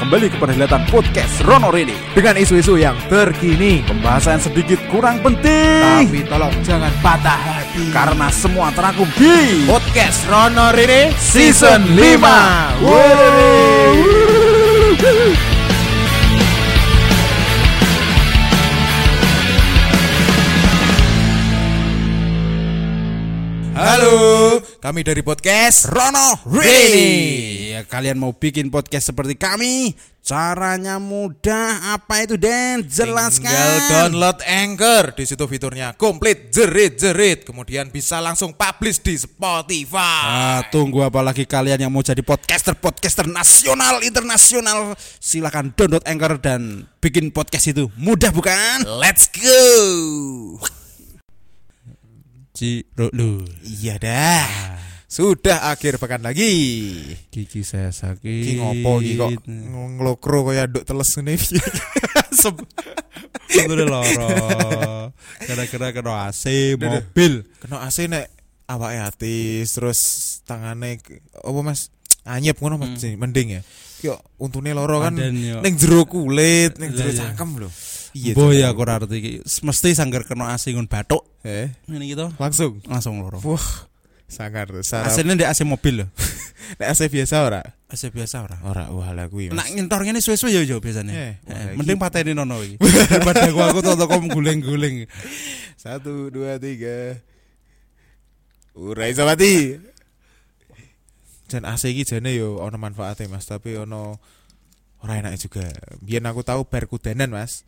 kembali ke perhelatan podcast Rono Rini dengan isu-isu yang terkini. Pembahasan sedikit kurang penting Tapi tolong jangan patah hati. Karena semua terangkum di podcast Rono Rini Season 5. Halo, kami dari podcast Rono Rini. Rini ya, Kalian mau bikin podcast seperti kami Caranya mudah Apa itu Den? Jelaskan Tinggal download Anchor di situ fiturnya komplit jerit-jerit kemudian bisa langsung publish di Spotify. Ah, tunggu apa lagi kalian yang mau jadi podcaster-podcaster nasional, internasional Silahkan download Anchor dan bikin podcast itu Mudah bukan? Let's go. Ciro lu Iya dah. Sudah akhir pekan lagi. Gigi saya sakit Ki ngopo ki kok nglokro kaya nduk teles ngene piye. Betul loro Kira-kira kena AC mobil Kena AC nek awake atis terus tangane apa Mas? Anyep ngono Mas mending ya. Yo untune loro kan ning jero kulit, ning jero iya. cangkem lho. Iya. Boy aku ora iki. Mesti sanggar kena AC ngun batuk Eh, Ini gitu langsung. Langsung loro Wah, sangar sarap. AC-nya di AC mobil loh Nek AC biasa ora? AC biasa ora Ora, wah lah kuwi. Nak Mas. ngintor ngene suwe-suwe ya yo biasanya. Eh, Eh, mending pateni nono iki. Daripada aku aku toko guling-guling. Satu, dua, tiga. Urai mati. Jan AC iki jane yo ono manfaatnya Mas, tapi ono ora enak juga. Biyen aku tahu bar kudanan Mas.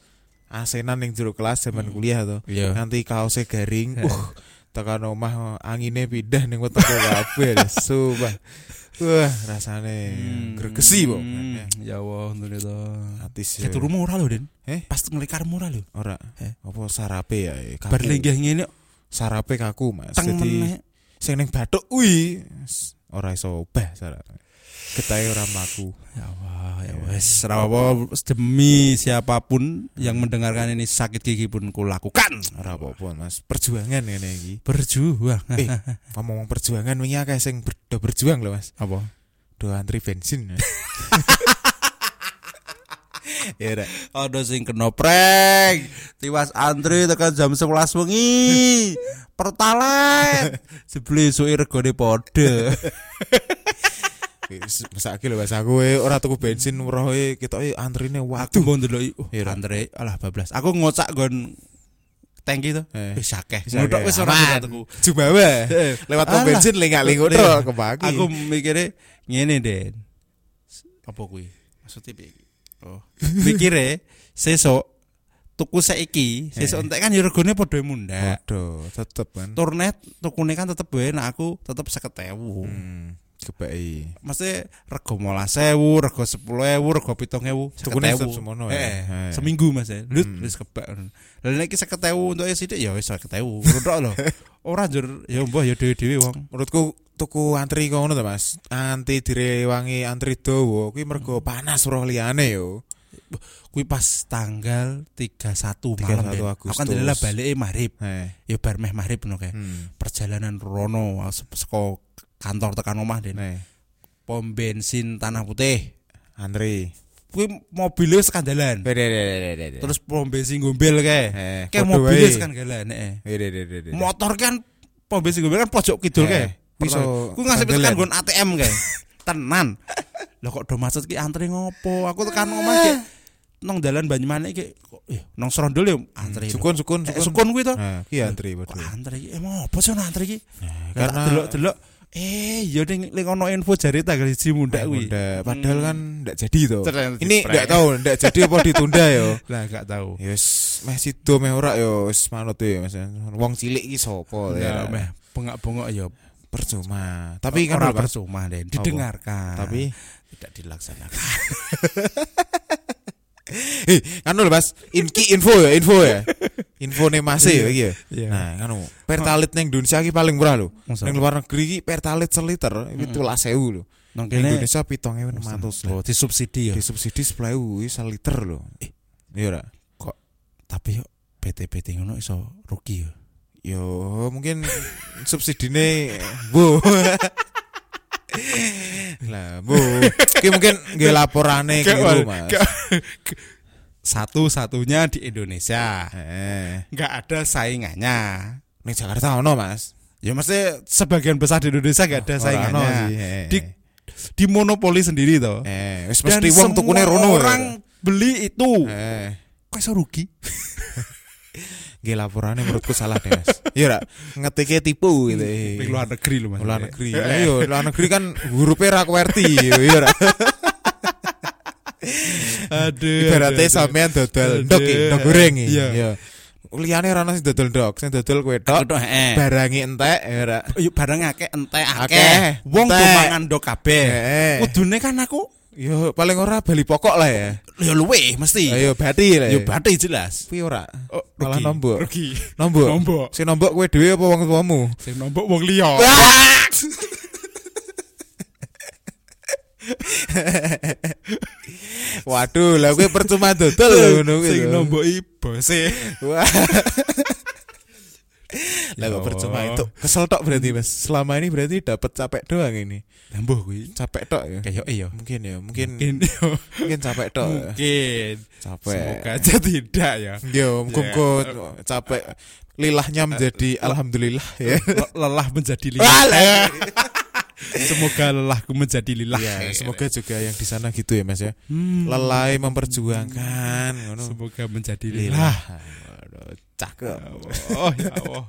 AC-nan ning jero kelas zaman kuliah tuh. Iya. Nanti kaosnya garing. Uh, tekan omah angine pindah ning wetenge kabeh. Sumpah. Wah, rasane gregesi kok. Hmm, Ya Allah, ngono to. Atis. Saya turu murah lho, Den. Eh? Pas ngelikar murah lho. Ora. Eh. Apa sarape ya? kaku. Bar ngene Sarape kaku, Mas. teng Jadi sing ning bathuk kuwi ora iso obah sarape. Getahe ora mlaku. Ya Allah, ya wes. Ora apa demi siapa pun yang mendengarkan ini sakit gigi pun kulakukan. Ora apa-apa, Mas. Perjuangan ngene iki. Berjuang. Eh, ngomong perjuangan wingi akeh sing ber, berjuang lho, Mas. Apa? Do antri bensin. ya ora. Ada sing kena prank. Tiwas antri tekan jam 11 wengi. Pertalite. Sebeli suwi regane padha. Mesake lho, Mas. Aku e ora tuku bensin rohe ketoke antrine Aku waduh. mau ndelok oh, antre alah bablas. Aku ngocak gon tangki to. Eh. Wis akeh. Ngudok wis ora tuku. Jumawa. Eh, Lewat pom bensin lengak-lengok tok kebagi. Aku mikirnya ngene, Den. Apa kuwi? Maksudnya piye? Oh, mikire sesuk tuku saiki, sesuk entek kan ya regane padha mundak. Waduh, tetep kan. Turnet tukune kan tetep wae nek aku tetep 50.000. Hmm, kebaki. Mesti rego 15.000, rego 10.000, rego 7.000. Tukune tetep semono ya? Eh, seminggu Mas. ya. Lut Hmm. wis kebak. Lah nek iki 50.000 untuk ya sithik ya wis 50.000. Rodok lho. Ora njur ya mbah ya dhewe-dhewe wong. Menurutku tuku antri ngono to Mas. Anti direwangi antri dawa kuwi mergo panas roh liyane yo. Kuwi pas tanggal 31 31 malam. Den. Aku kan Agustus. delala balik maghrib. Eh. Ya bar meh maghrib ngono kae. Hmm. Perjalanan rono saka kantor tekan omah Den. Pom bensin Tanah Putih. antri. Kuwi mobilnya sekandalan. Terus Terus pom bensin gombel kae. podo mobilnya sekandalan heeh. Motor kan pom bensin gombel kan pojok kidul kae. iso Ku ngasih kandalan. tekan gon ATM kae. Tenan. Lah kok do macet ki antri ngopo? Aku tekan omah ki nang dalan Banyumanik ki kok eh nang Serondol ya antri. Sukun sukun Eh, sukun. sukun kuwi to. Nah, ki antri padha. antri iki emang apa sih antri iki? Karena Karena delok-delok eh ya ning ning ono info jari tanggal 1 mundak kuwi. Udah, padahal kan ndak jadi to. Ini ndak tahu ndak jadi apa ditunda yo. Lah gak tahu. Ya wis meh sido meh ora yo wis manut ya Mas. Wong cilik iki sapa Ya ya. meh bengak-bengok ya Percuma. Tapi kan ora lho, Mas. percuma Den, didengarkan. Tapi tidak dilaksanakan. eh kan lho Mas, inki info ya, info ya. Info nih Mas ya iki ya. Iya. Nah, kan pertalite ning Indonesia iki paling murah lho. Ning luar negeri iki pertalite seliter iki 12.000 lho. Nang Indonesia 7.600 lah. oh, disubsidi ya. Disubsidi 10.000 iki seliter lho. Iya ora? Tapi yo PT-PT ngono iso rugi ya. Yo mungkin subsidine bu Lah, Bu. Ki mungkin Gak, keliru, Wal. Mas. Gak. Satu-satunya di Indonesia. Eh, Nggak ada saingannya. ning Jakarta ono, Mas. Ya mesti sebagian besar di Indonesia nggak ada ono saingannya. sih, eh. Di di monopoli sendiri toh. Eh, wis Dan mesti wong tukune ya. orang beli itu. Eh, Kok iso rugi? nggih laporane menurutku salah deh, Mas. Iya ora? Ngetike tipu gitu. Di luar negeri lu Mas. luar negeri. Ayo, luar negeri kan hurufe ra kuwerti, iya ora? Aduh. Ibaratnya sampean dodol Aduh. ndok iki, ndok goreng iki. Iya. Iya. Liyane ra ono sing dodol ndok, sing dodol kowe tok. Eh. Barangi entek ya ora. Yo barang akeh entek Akeh. Wong do mangan do kabeh. Eh. Kudune kan aku Yo paling ora bali pokok lah ya. yo luwe mesti. Ayo bati lah. Yo bathi jelas. Kuwi ora. Oh, Malah nombok. Rugi. Nombok. Nombok. Sing nombok kowe dhewe apa wong tuamu? Sing nombok wong liya. Waduh, lah kowe percuma dodol ngono kuwi. Sing lho. nomboki bose. Wah. Lah Ya kok percuma itu. Kesel tok berarti Mas. Selama ini berarti dapat capek doang ini. Lambuh kuwi. Capek tok ya. Kayak iya. Mungkin ya, mungkin Mungkin yo. mungkin capek tok. ya. Mungkin. Capek. Semoga aja tidak ya. Yo, muga capek lilahnya menjadi alhamdulillah ya. Le- Lelah menjadi lilah. Walah. Semoga lelahku menjadi lilah. Ya, semoga juga yang di sana gitu ya Mas ya. Hmm. Lelai memperjuangkan. Semoga menjadi lilah. Lilah. Cakep. Oh ya Allah.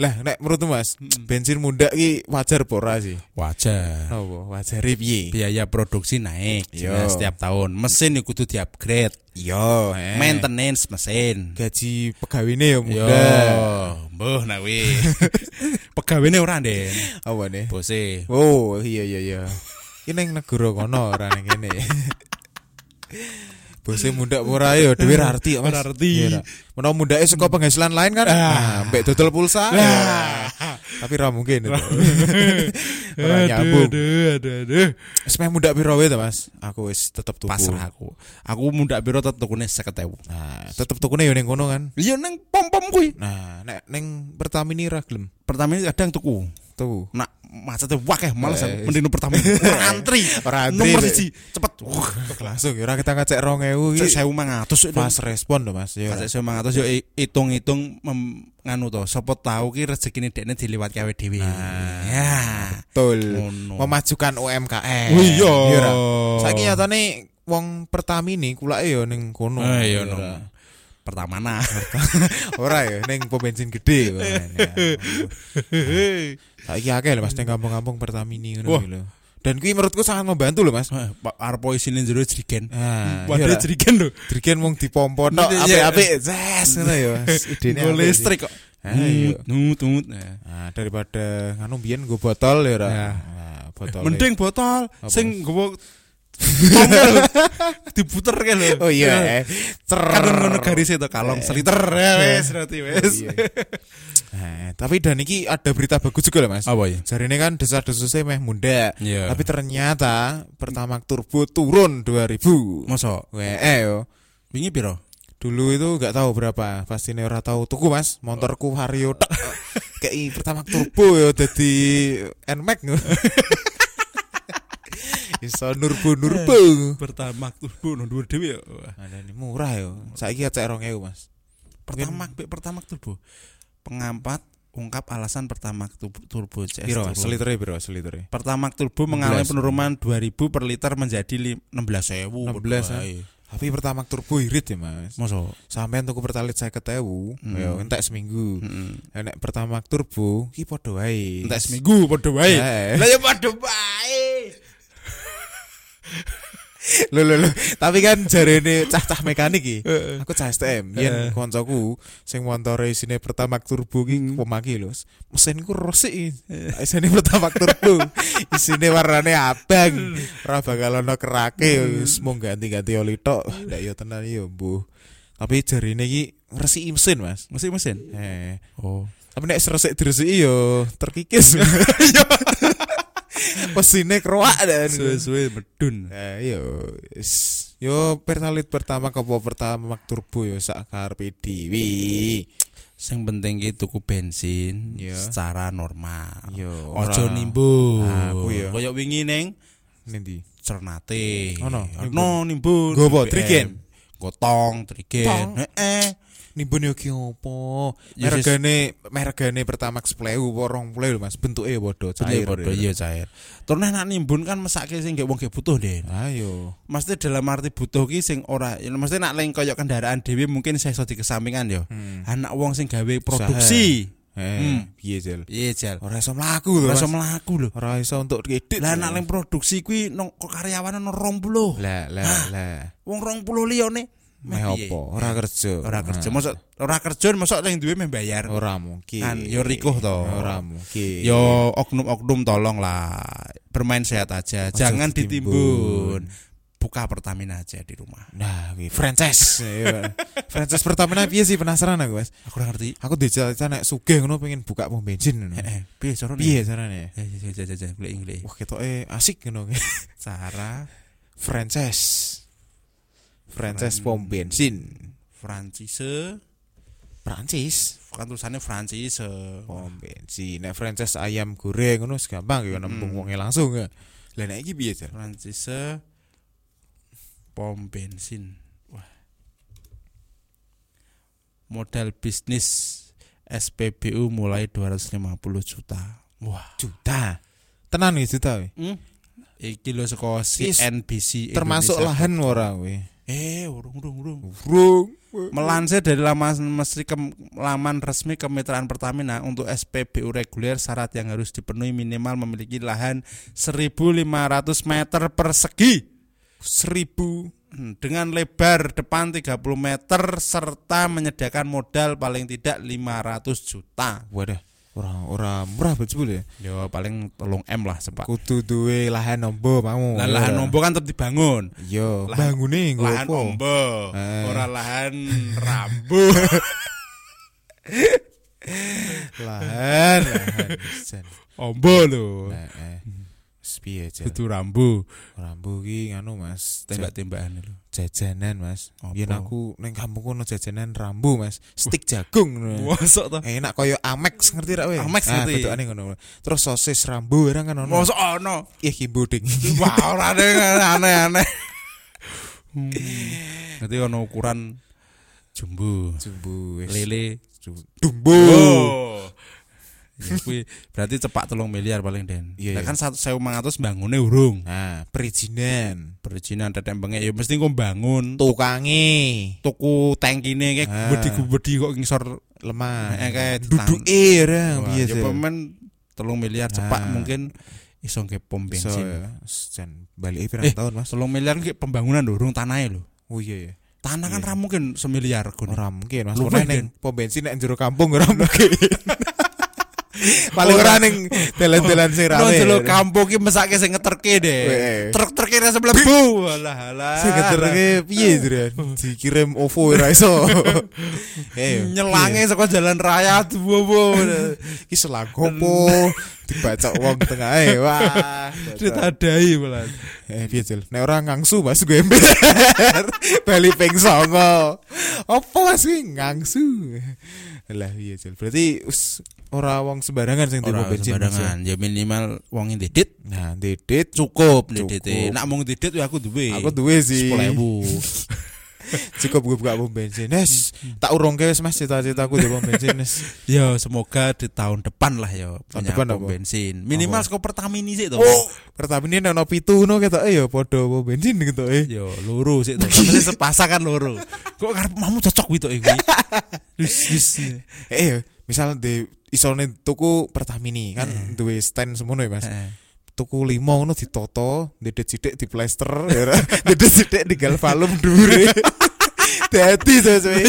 Lah, nek menurutmu Mas, bensin muda ki wajar apa ora sih? Wajar. Oh, wajar piye? Biaya produksi naik Yo. jelas setiap tahun. Mesin itu kudu di-upgrade. Yo, eh. Maintenance mesin. gaji pegawainya ya Yo, muda. mbuh nah kuwi. Pegawene ora, Den. Apa nih? Bose. Oh, iya iya iya. Ini ning negara kono ora ning kene. Bose muda ora ya dhewe ra arti Mas. Arti. Iya, ra. Menawa mundake saka penghasilan lain kan. Ah. Nah, mbek dodol pulsa. ya. Tapi ra mungkin itu. Ora nyambung. Aduh, aduh, aduh. Muda piro wae Mas? Aku wis tetep tuku. Pasrah aku. Aku mundak piro tetep tukune 50.000. Nah, tetep tukune ya ning kono kan. Iya neng pom-pom kuwi. Nah, nek ning Pertamini ra gelem. Pertama ini kadang tuku. Tuh. Nak macetnya wakeh males Eh, aku mending nu pertama Ora antri. Ora antri, Nomor siji cepet. Wah, Langsung ya ora kita ngecek 2000 Cek iki. 1500 itu. Fast respon to, Mas. Ya. Kasih 1500 yo hitung-hitung nganu to, sapa tahu ki rezekine dekne diliwat kawe dhewe. Nah. Ya. Betul. Memajukan UMKM. Oh iya. Saiki nyatane wong Pertamini kulake ya ning kono. Eh, iya Ya nong. ra? Pertama nah. Ora ya ning pom bensin gede. Ya. Saiki akeh lho Mas ning kampung-kampung Pertamini ngono lho. Dan kuwi menurutku sangat membantu lho Mas. Eh, Pak Arpo isine jero jerigen. Ah, Waduh iya ra? jerigen lho. Driken mung dipompo tok Iya. apik-apik. Zes ngono ya. Idene listrik kok. Ah, iya. Nut nut. Nah. Nah, daripada nganu biyen nggo botol ya. Nah, botol. Mending botol Apa? sing lho. diputer kan lho. Oh iya. eh. Cer. Kan ngono garise to kalong seliter ya wis berarti wis. Iya. Nah, tapi dan iki ada berita bagus juga loh Mas. Apa ya? Jari ini kan desas-desusnya meh muda. Iya. Tapi ternyata Pertamax Turbo turun 2000. Mosok WE yo. wingi piro? Dulu itu nggak tahu berapa, pasti ora tahu tuku Mas. Motorku Vario tok. Kayak Pertamax Turbo yo dadi Nmax. Iso nurbo nurbo. Pertama turbo no dhuwur dhewe ya. Ada ini murah yo. Saiki cek 2000 Mas. Pertama pertama turbo. Pengampat ungkap alasan pertama turbo CS. Piro turbo. Selitere piro selitere? Pertama turbo 16. mengalami penurunan 2000 per liter menjadi li- 16.000. 16, Wae. Tapi Pertamax Turbo irit ya Mas. Mosok. Sampean tuku pertalit 50.000, Hmm. ya entek seminggu. Heeh. Nek Pertamax Turbo ki padha wae. Entek seminggu padha wae. Eh. Lah ya padha wae. Lho lho lho. Tapi kan jarene cah-cah mekanik iki. Aku cah STM, yen koncoku sing montore isine Pertamax Turbo ki Hmm. pemaki lho. Mesinku resik. iki. Isine Pertamax Turbo. Isine warnane abang. Ora bakal ono kerake wis mung ganti-ganti oli tok. Ndak yo tenan yo, Mbuh. Tapi jarine iki ngresiki mesin, Mas. Mesin mesin. Eh, Oh. tapi nek resik diresiki yo terkikis. Mesinnya keruak dan Suwe-suwe medun. Nah, yo, yo pertalit pertama kepo pertama turbo yo sak karepe dhewe. Sing penting ki tuku bensin Iya. secara normal. Yo, Ojo ora- nimbun. Nah, aku ya. Kayak wingi ning Nendi? Cernate. Ono, Ono nimbun. Nggo apa, BBM. trigen? Gotong, trigen. Heeh. Nimbun yo ki opo? Ya, Meregane meregane Pertamax Pleu apa 20 lho Mas. Bentuke padha Cair cair. iya cair. Terus nek nimbun kan mesake sing gak wong gak butuh, Den. Ayo. Mesti dalam arti butuh ki sing ora ya mesti nak leng koyo kendaraan dhewe mungkin saya iso dikesampingan yo. Hmm. Anak wong sing gawe produksi. Eh, Hmm. piye Jel? Iya, Jal. Ora iso mlaku lho. Ora iso mlaku lho. Ora iso untuk diedit. Lah produksi kuwi nang karyawan ono 20. lah lah lah. Wong 20 liyane Meh opo? Ora kerja. Ora kerja. Nah. Mosok ora kerja mosok sing duwe meh bayar. Ora mungkin. Kan, yo rikuh to. Ora mungkin. Yo oknum-oknum tolong lah bermain sehat aja, Ojo jangan ditimbun. ditimbun. Buka Pertamina aja di rumah. Nah, kuwi franchise. Iya. franchise Pertamina piye sih penasaran aku, Mas. Aku ora ngerti. Aku dicita nek sugih ngono pengen buka pom bensin ngono. Heeh, piye carane? Piye carane? Eh, eh, eh, eh, eh, golek golek. Wah, ketoke asik ngono. Cara franchise. Franchise Fran- pom bensin. Francis Prancis. kan tulisannya Francis Pom bensin. Nek franchise ayam goreng ngono gampang ya nembung wonge langsung ya. Lah nek iki piye, Jar? Francis pom bensin. Wah. Modal bisnis SPBU mulai 250 juta. Wah. Juta. Tenan iki juta we. Hmm? Iki lho saka CNBC Termasuk Indonesia. lahan ora we. Eh, urung urung urung. Urung. Melansir dari laman mesti kem- laman resmi kemitraan Pertamina untuk SPBU reguler syarat yang harus dipenuhi minimal memiliki lahan 1500 meter persegi Seribu. Hmm, dengan lebar depan 30 meter serta menyediakan modal paling tidak 500 juta. Wadah. Ora ora murah betul ya. Yo paling tolong M lah sempat. Kudu duwe lahan ombo mau. Lah lahan ombo kan tetap dibangun. Yo, Lahan- bangune nggo Lahan ombo, Eh. ora lahan rambu. Lahan, lahan. Ombo lho. Nah, eh. Wis piye jan? Itu rambu. Rambu ki nganu Mas, Tembak-tembakan lho. jajanan Mas. Yen aku ning kampungku ono jajanan rambu Mas. Stik jagung. Mosok to. Enak koyo Amex ngerti ra kowe? Amex Ah, ngerti. bentukane ngono. Terus sosis rambu barang kan ono. Mosok ono. Ih kimbuding. Wah, ora yang aneh-aneh. Hmm. Nanti ono ukuran jumbo, Jumbo lele. Dumbo. Oh. Ya, kuwi berarti cepak telung miliar paling den. Iya, Lah iya. kan satu mangatus bangune urung. Nah, perizinan. Perizinan tetembenge ya mesti engko bangun Tukange tuku tangkine kayak Ah. gubedi-gubedi kok ngisor lemah. Eh, kayak ora Wah, piye ya pemen telung miliar cepak Ah. mungkin iso nge pom bensin. ya. Jan balik pirang Eh. tahun Mas? Telung miliar ki pembangunan urung tanahe lho. Oh iya ya. Tanah kan Iya. ra mungkin semiliar regane. Ora mungkin Mas. Ora ning pom bensin nek jero kampung ora mungkin. Paling ora ning dalan-dalan sing rame. jelo kampung ki mesake sing ngeterke deh. Truk-truke ra mlebu. Alah alah. Sing keterke piye Dren? Dikirim OVO ora iso. Eh, nyelange saka jalan raya duwo iki selang opo? Dibacok wong tengahe. Wah. ditadai malah. Eh piye Jel? Nek ora ngangsu Mas gue ember. Bali ping 9. Apa Mas ngangsu? Lah iya Jel. Berarti us, ora wong sembarangan sing tipe bensin. Ya? sembarangan, ya minimal wong ndedit Nah, dedit cukup Cukup. ndedit. Nak mung ndedit ya aku duwe. aku duwe sih. 10.000. Cukup gue buka pom bensin. Nes, tak urungke wis Mas cita-citaku di pom bensin Nes. Ya semoga di tahun depan lah ya Tahun punya depan pom bensin. Minimal saka Pertamini sih to. Oh, Pertamina nek ono pitu ngono ketoke ya padha pom bensin ketoke. Yo loro sih to. Tapi sepasang kan loro. Kok karep mamu cocok gitu. Wis wis. Eh, misal di isone tuku Pertamini kan duwe stand semono ya Mas. Tuku limo ngono ditoto, dedet sithik di plester, ya dedet sithik di galvalum dhuwure. Dadi sesuai.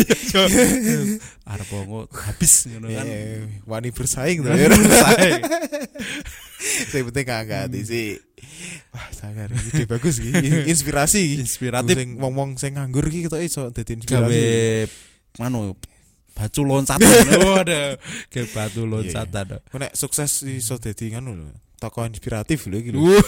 Arep ngo habis ngono kan. Eh, wani bersaing to ya. ora. Sing penting gak hati sih. Wah, sangar ide bagus iki. Inspirasi. Inspiratif. Sing wong-wong sing nganggur iki ketok iso dadi gawe inspirasi. manu batu loncatan. Ada gawe batu loncatan. Kok nek sukses iso dadi ngono lho. Tokoh inspiratif lho. Uh,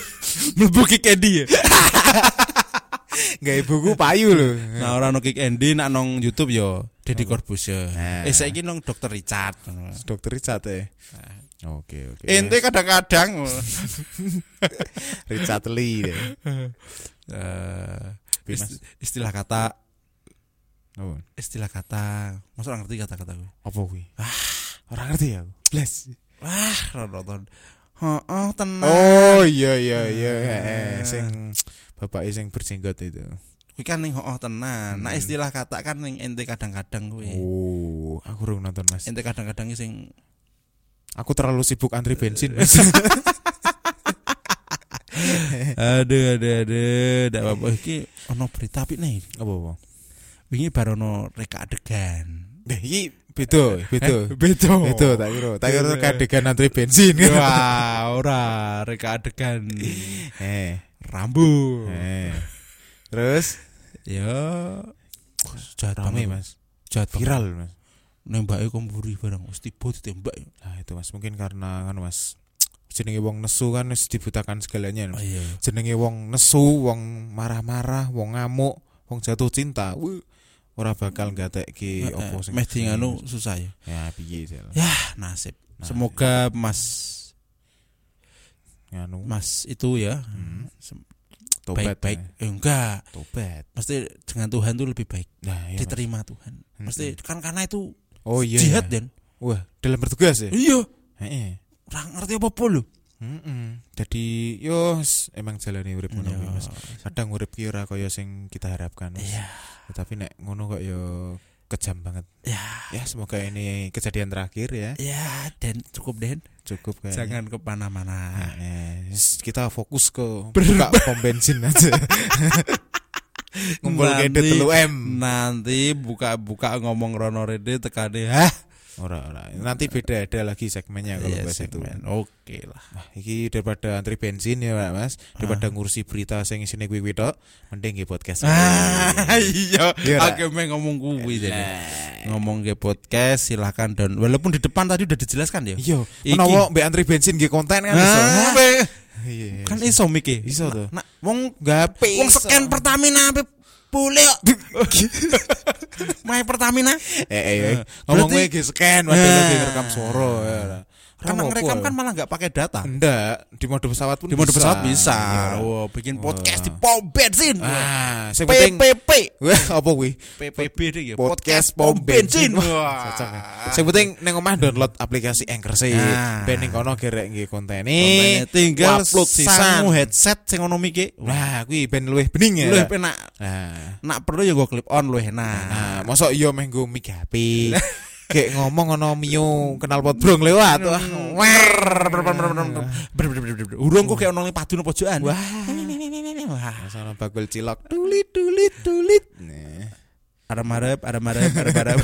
mlebu kick Andy ya. Gawe buku payu lho. Nah ora ono kick Andy nak nong YouTube yo Deddy Corbuzier. Nah. Eh saiki nong Dr. Richard. Dokter Richard eh. Oke, oke. Ente kadang-kadang Richard Lee deh. eh, Piye, ist- istilah kata Oh, istilah kata masa orang ngerti kata-kata gue apa kuwi? Ah, ora ngerti aku. Blas. wah nonton oh tenang Oh, iya iya iya. Eh, sing bapak sing berjenggot itu. kuwi kan ning oh tenan nah Hmm. istilah kata kan ning ente kadang-kadang kuwi Oh, aku urung nonton Mas. ente kadang-kadang sing Aku terlalu sibuk antri bensin. Mas. aduh aduh aduh ndak apa iki ono berita apik nih apa apa? wingi barono reka adegan Nah, iki beda, beda. beda Beda tak kira. Tak kira kadegan antri bensin. wah ora reka adegan Eh, rambu eh. Terus ya jahat banget Mas. jahat Viral Mas. nembake kompuri barang mesti tiba ditembak Nah, itu Mas mungkin karena kan Mas jenenge wong nesu kan wis dibutakan segalanya. oh iya jenenge wong nesu, wong marah-marah, wong ngamuk, wong jatuh cinta. Wuh, ora bakal gatekke opo sing meh nganu susah ya Ya piye ya nasib Nah, semoga mas nganu mas itu ya Hmm. tobat. baik-baik ya. eh, enggak Tobat. mesti dengan Tuhan tuh lebih baik Nah, iya. Mas. diterima Tuhan mesti kan karena itu Oh iya. jihad ya. dan Wah, dalam bertugas ya. iya Heeh. ora ngerti apa apa lho Heeh. Jadi yo emang jalani urip ngono kuwi, Mas. Kadang urip ki ora kaya sing kita harapkan. Mas. Iya Tetapi nek ngono kok yo kejam banget. ya Ya semoga ini kejadian terakhir ya. ya dan cukup Den Cukup kayaknya. jangan ke mana-mana Nah, eh, kita fokus ke buka pom bensin aja. Ngumpul Nanti- telu M. nanti buka-buka ngomong Rono Rede tekane hah Ora ora. Nanti beda ada lagi segmennya kalau Iya, bahas itu. oke lah. Nah, iki daripada antri bensin ya Pak, Mas, daripada ngurusi berita sing isine kuwi tok, mending nggih podcast. ah iya. Iya, aku meh ngomong kuwi jadi Nah, ngomong ke podcast silahkan dan walaupun di depan tadi udah dijelaskan ya. Iya, menawa mbek antri bensin nggih konten kan iso. Ah, Iya. kan iso miki. Iso tuh. nah wong gape. wong scan Pertamina boleh kok. Main Pertamina? Eh eh, ngomong nggih scan waduh lagi ngerekam suara ya. Karena ngerekam kan malah nggak pakai data enggak di mode pesawat pun di mode pesawat bisa Iya. wow bikin Wah. podcast di pom bensin Ah, penting PPP Wah, apa kuwi? PPP deh ya Podcast pom bensin. wah ya. Sing penting ning omah download aplikasi Anchor sih. Nah. Ben ning kono gerek nggih kontene. Tinggal upload sisan. headset sing ono miki Nah, kuwi ben luwih bening ya. lu enak Nah, nak perlu ya gue clip on lu enak nah, mosok iya meh nggo mic HP. Kayak ngomong ono Mio kenal pot brong lewat. Urung kok kayak ono padu nang pojokan Wah. wah Sono bagul cilok. Tulit tulit tulit. Ada marep ada marep ada marep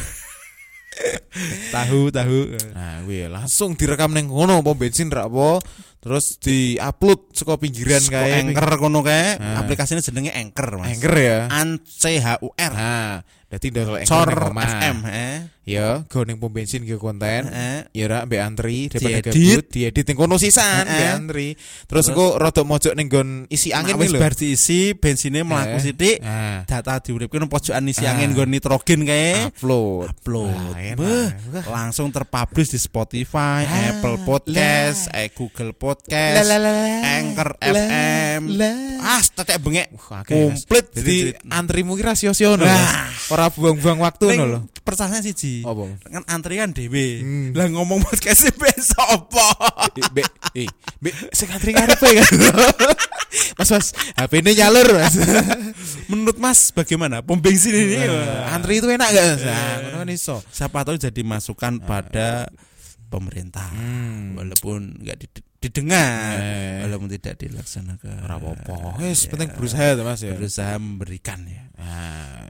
tahu tahu Nah, kuwi langsung direkam ning kono pom bensin ra apa. Terus di-upload saka pinggiran Kok kae. anchor kono kae Nah. aplikasinya jenenge anchor mas Anchor ya. an c h u r Nah, dadi cor Anchor fm eh Ya, go ning pom bensin ge konten. eh Ya ra mbek antri daripada gabut, diedit ning kono sisan mbek antri. Terus engko rada mojok ning nggon isi angin Nah, wis kuwi lho. bar diisi bensinnya mlaku Eh. sithik Nah, data diuripke nang pojokan isi Ah. angin nggon nitrogen kae upload. upload Wah. langsung terpublish di Spotify, Apple Podcast, eh, Google Podcast, Anchor FM. Ah, tetek bengek komplit Jadi jadi antrimu ki rasio-sio. Nah. Ora buang-buang waktu ngono lho. Pertanyaan siji. Apa? Kan antri kan dhewe. Hmm. Lah ngomong podcast besok apa? Be, eh, be, sing antri ngarepe kan. Mas Mas, HP ini nyalur Mas. Menurut Mas bagaimana? Pom bensin ini Nah, antri itu enak gak? Mas? Nah, ngono kan iso. siapa tahu jadi masukan pada pemerintah. Hmm. Walaupun enggak didengar, Eh. walaupun tidak dilaksanakan. Ora apa-apa. Ya, Wis penting berusaha to Mas ya. berusaha memberikan ya. Nah,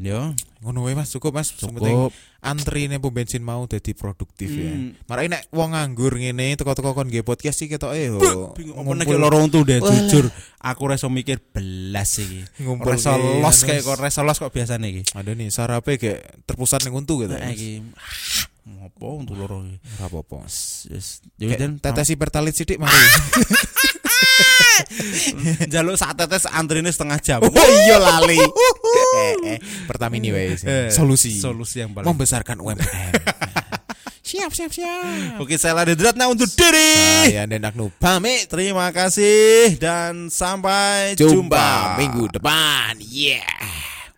yo. ngono Mas, cukup Mas. Cukup. antri nih pom bensin mau jadi produktif ya. Hmm. Marai nek wong nganggur ngene teko-teko kon nggih podcast iki ketoke yo. Bingung apa nek loro untu deh jujur. Aku reso mikir belas iki. Ngumpul Reso los anu, kayak kok reso los kok biasane iki. Ada nih sarape kayak terpusat ning untu gitu. Ngopo untuk loro iki. Ora apa-apa. Jadi dan tetesi pertalit sithik mari. jaluk sak tetes antrine setengah jam. Oh iya lali. eh, eh, Pertamini wae. Eh, Solusi. Solusi yang paling Membesarkan UMKM. Siap, siap, siap. Oke, saya Ladi Dratna untuk diri. Saya Nu pamit. Terima kasih dan sampai Jumpa jumpa. minggu depan. Yeah.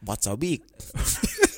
What's so big?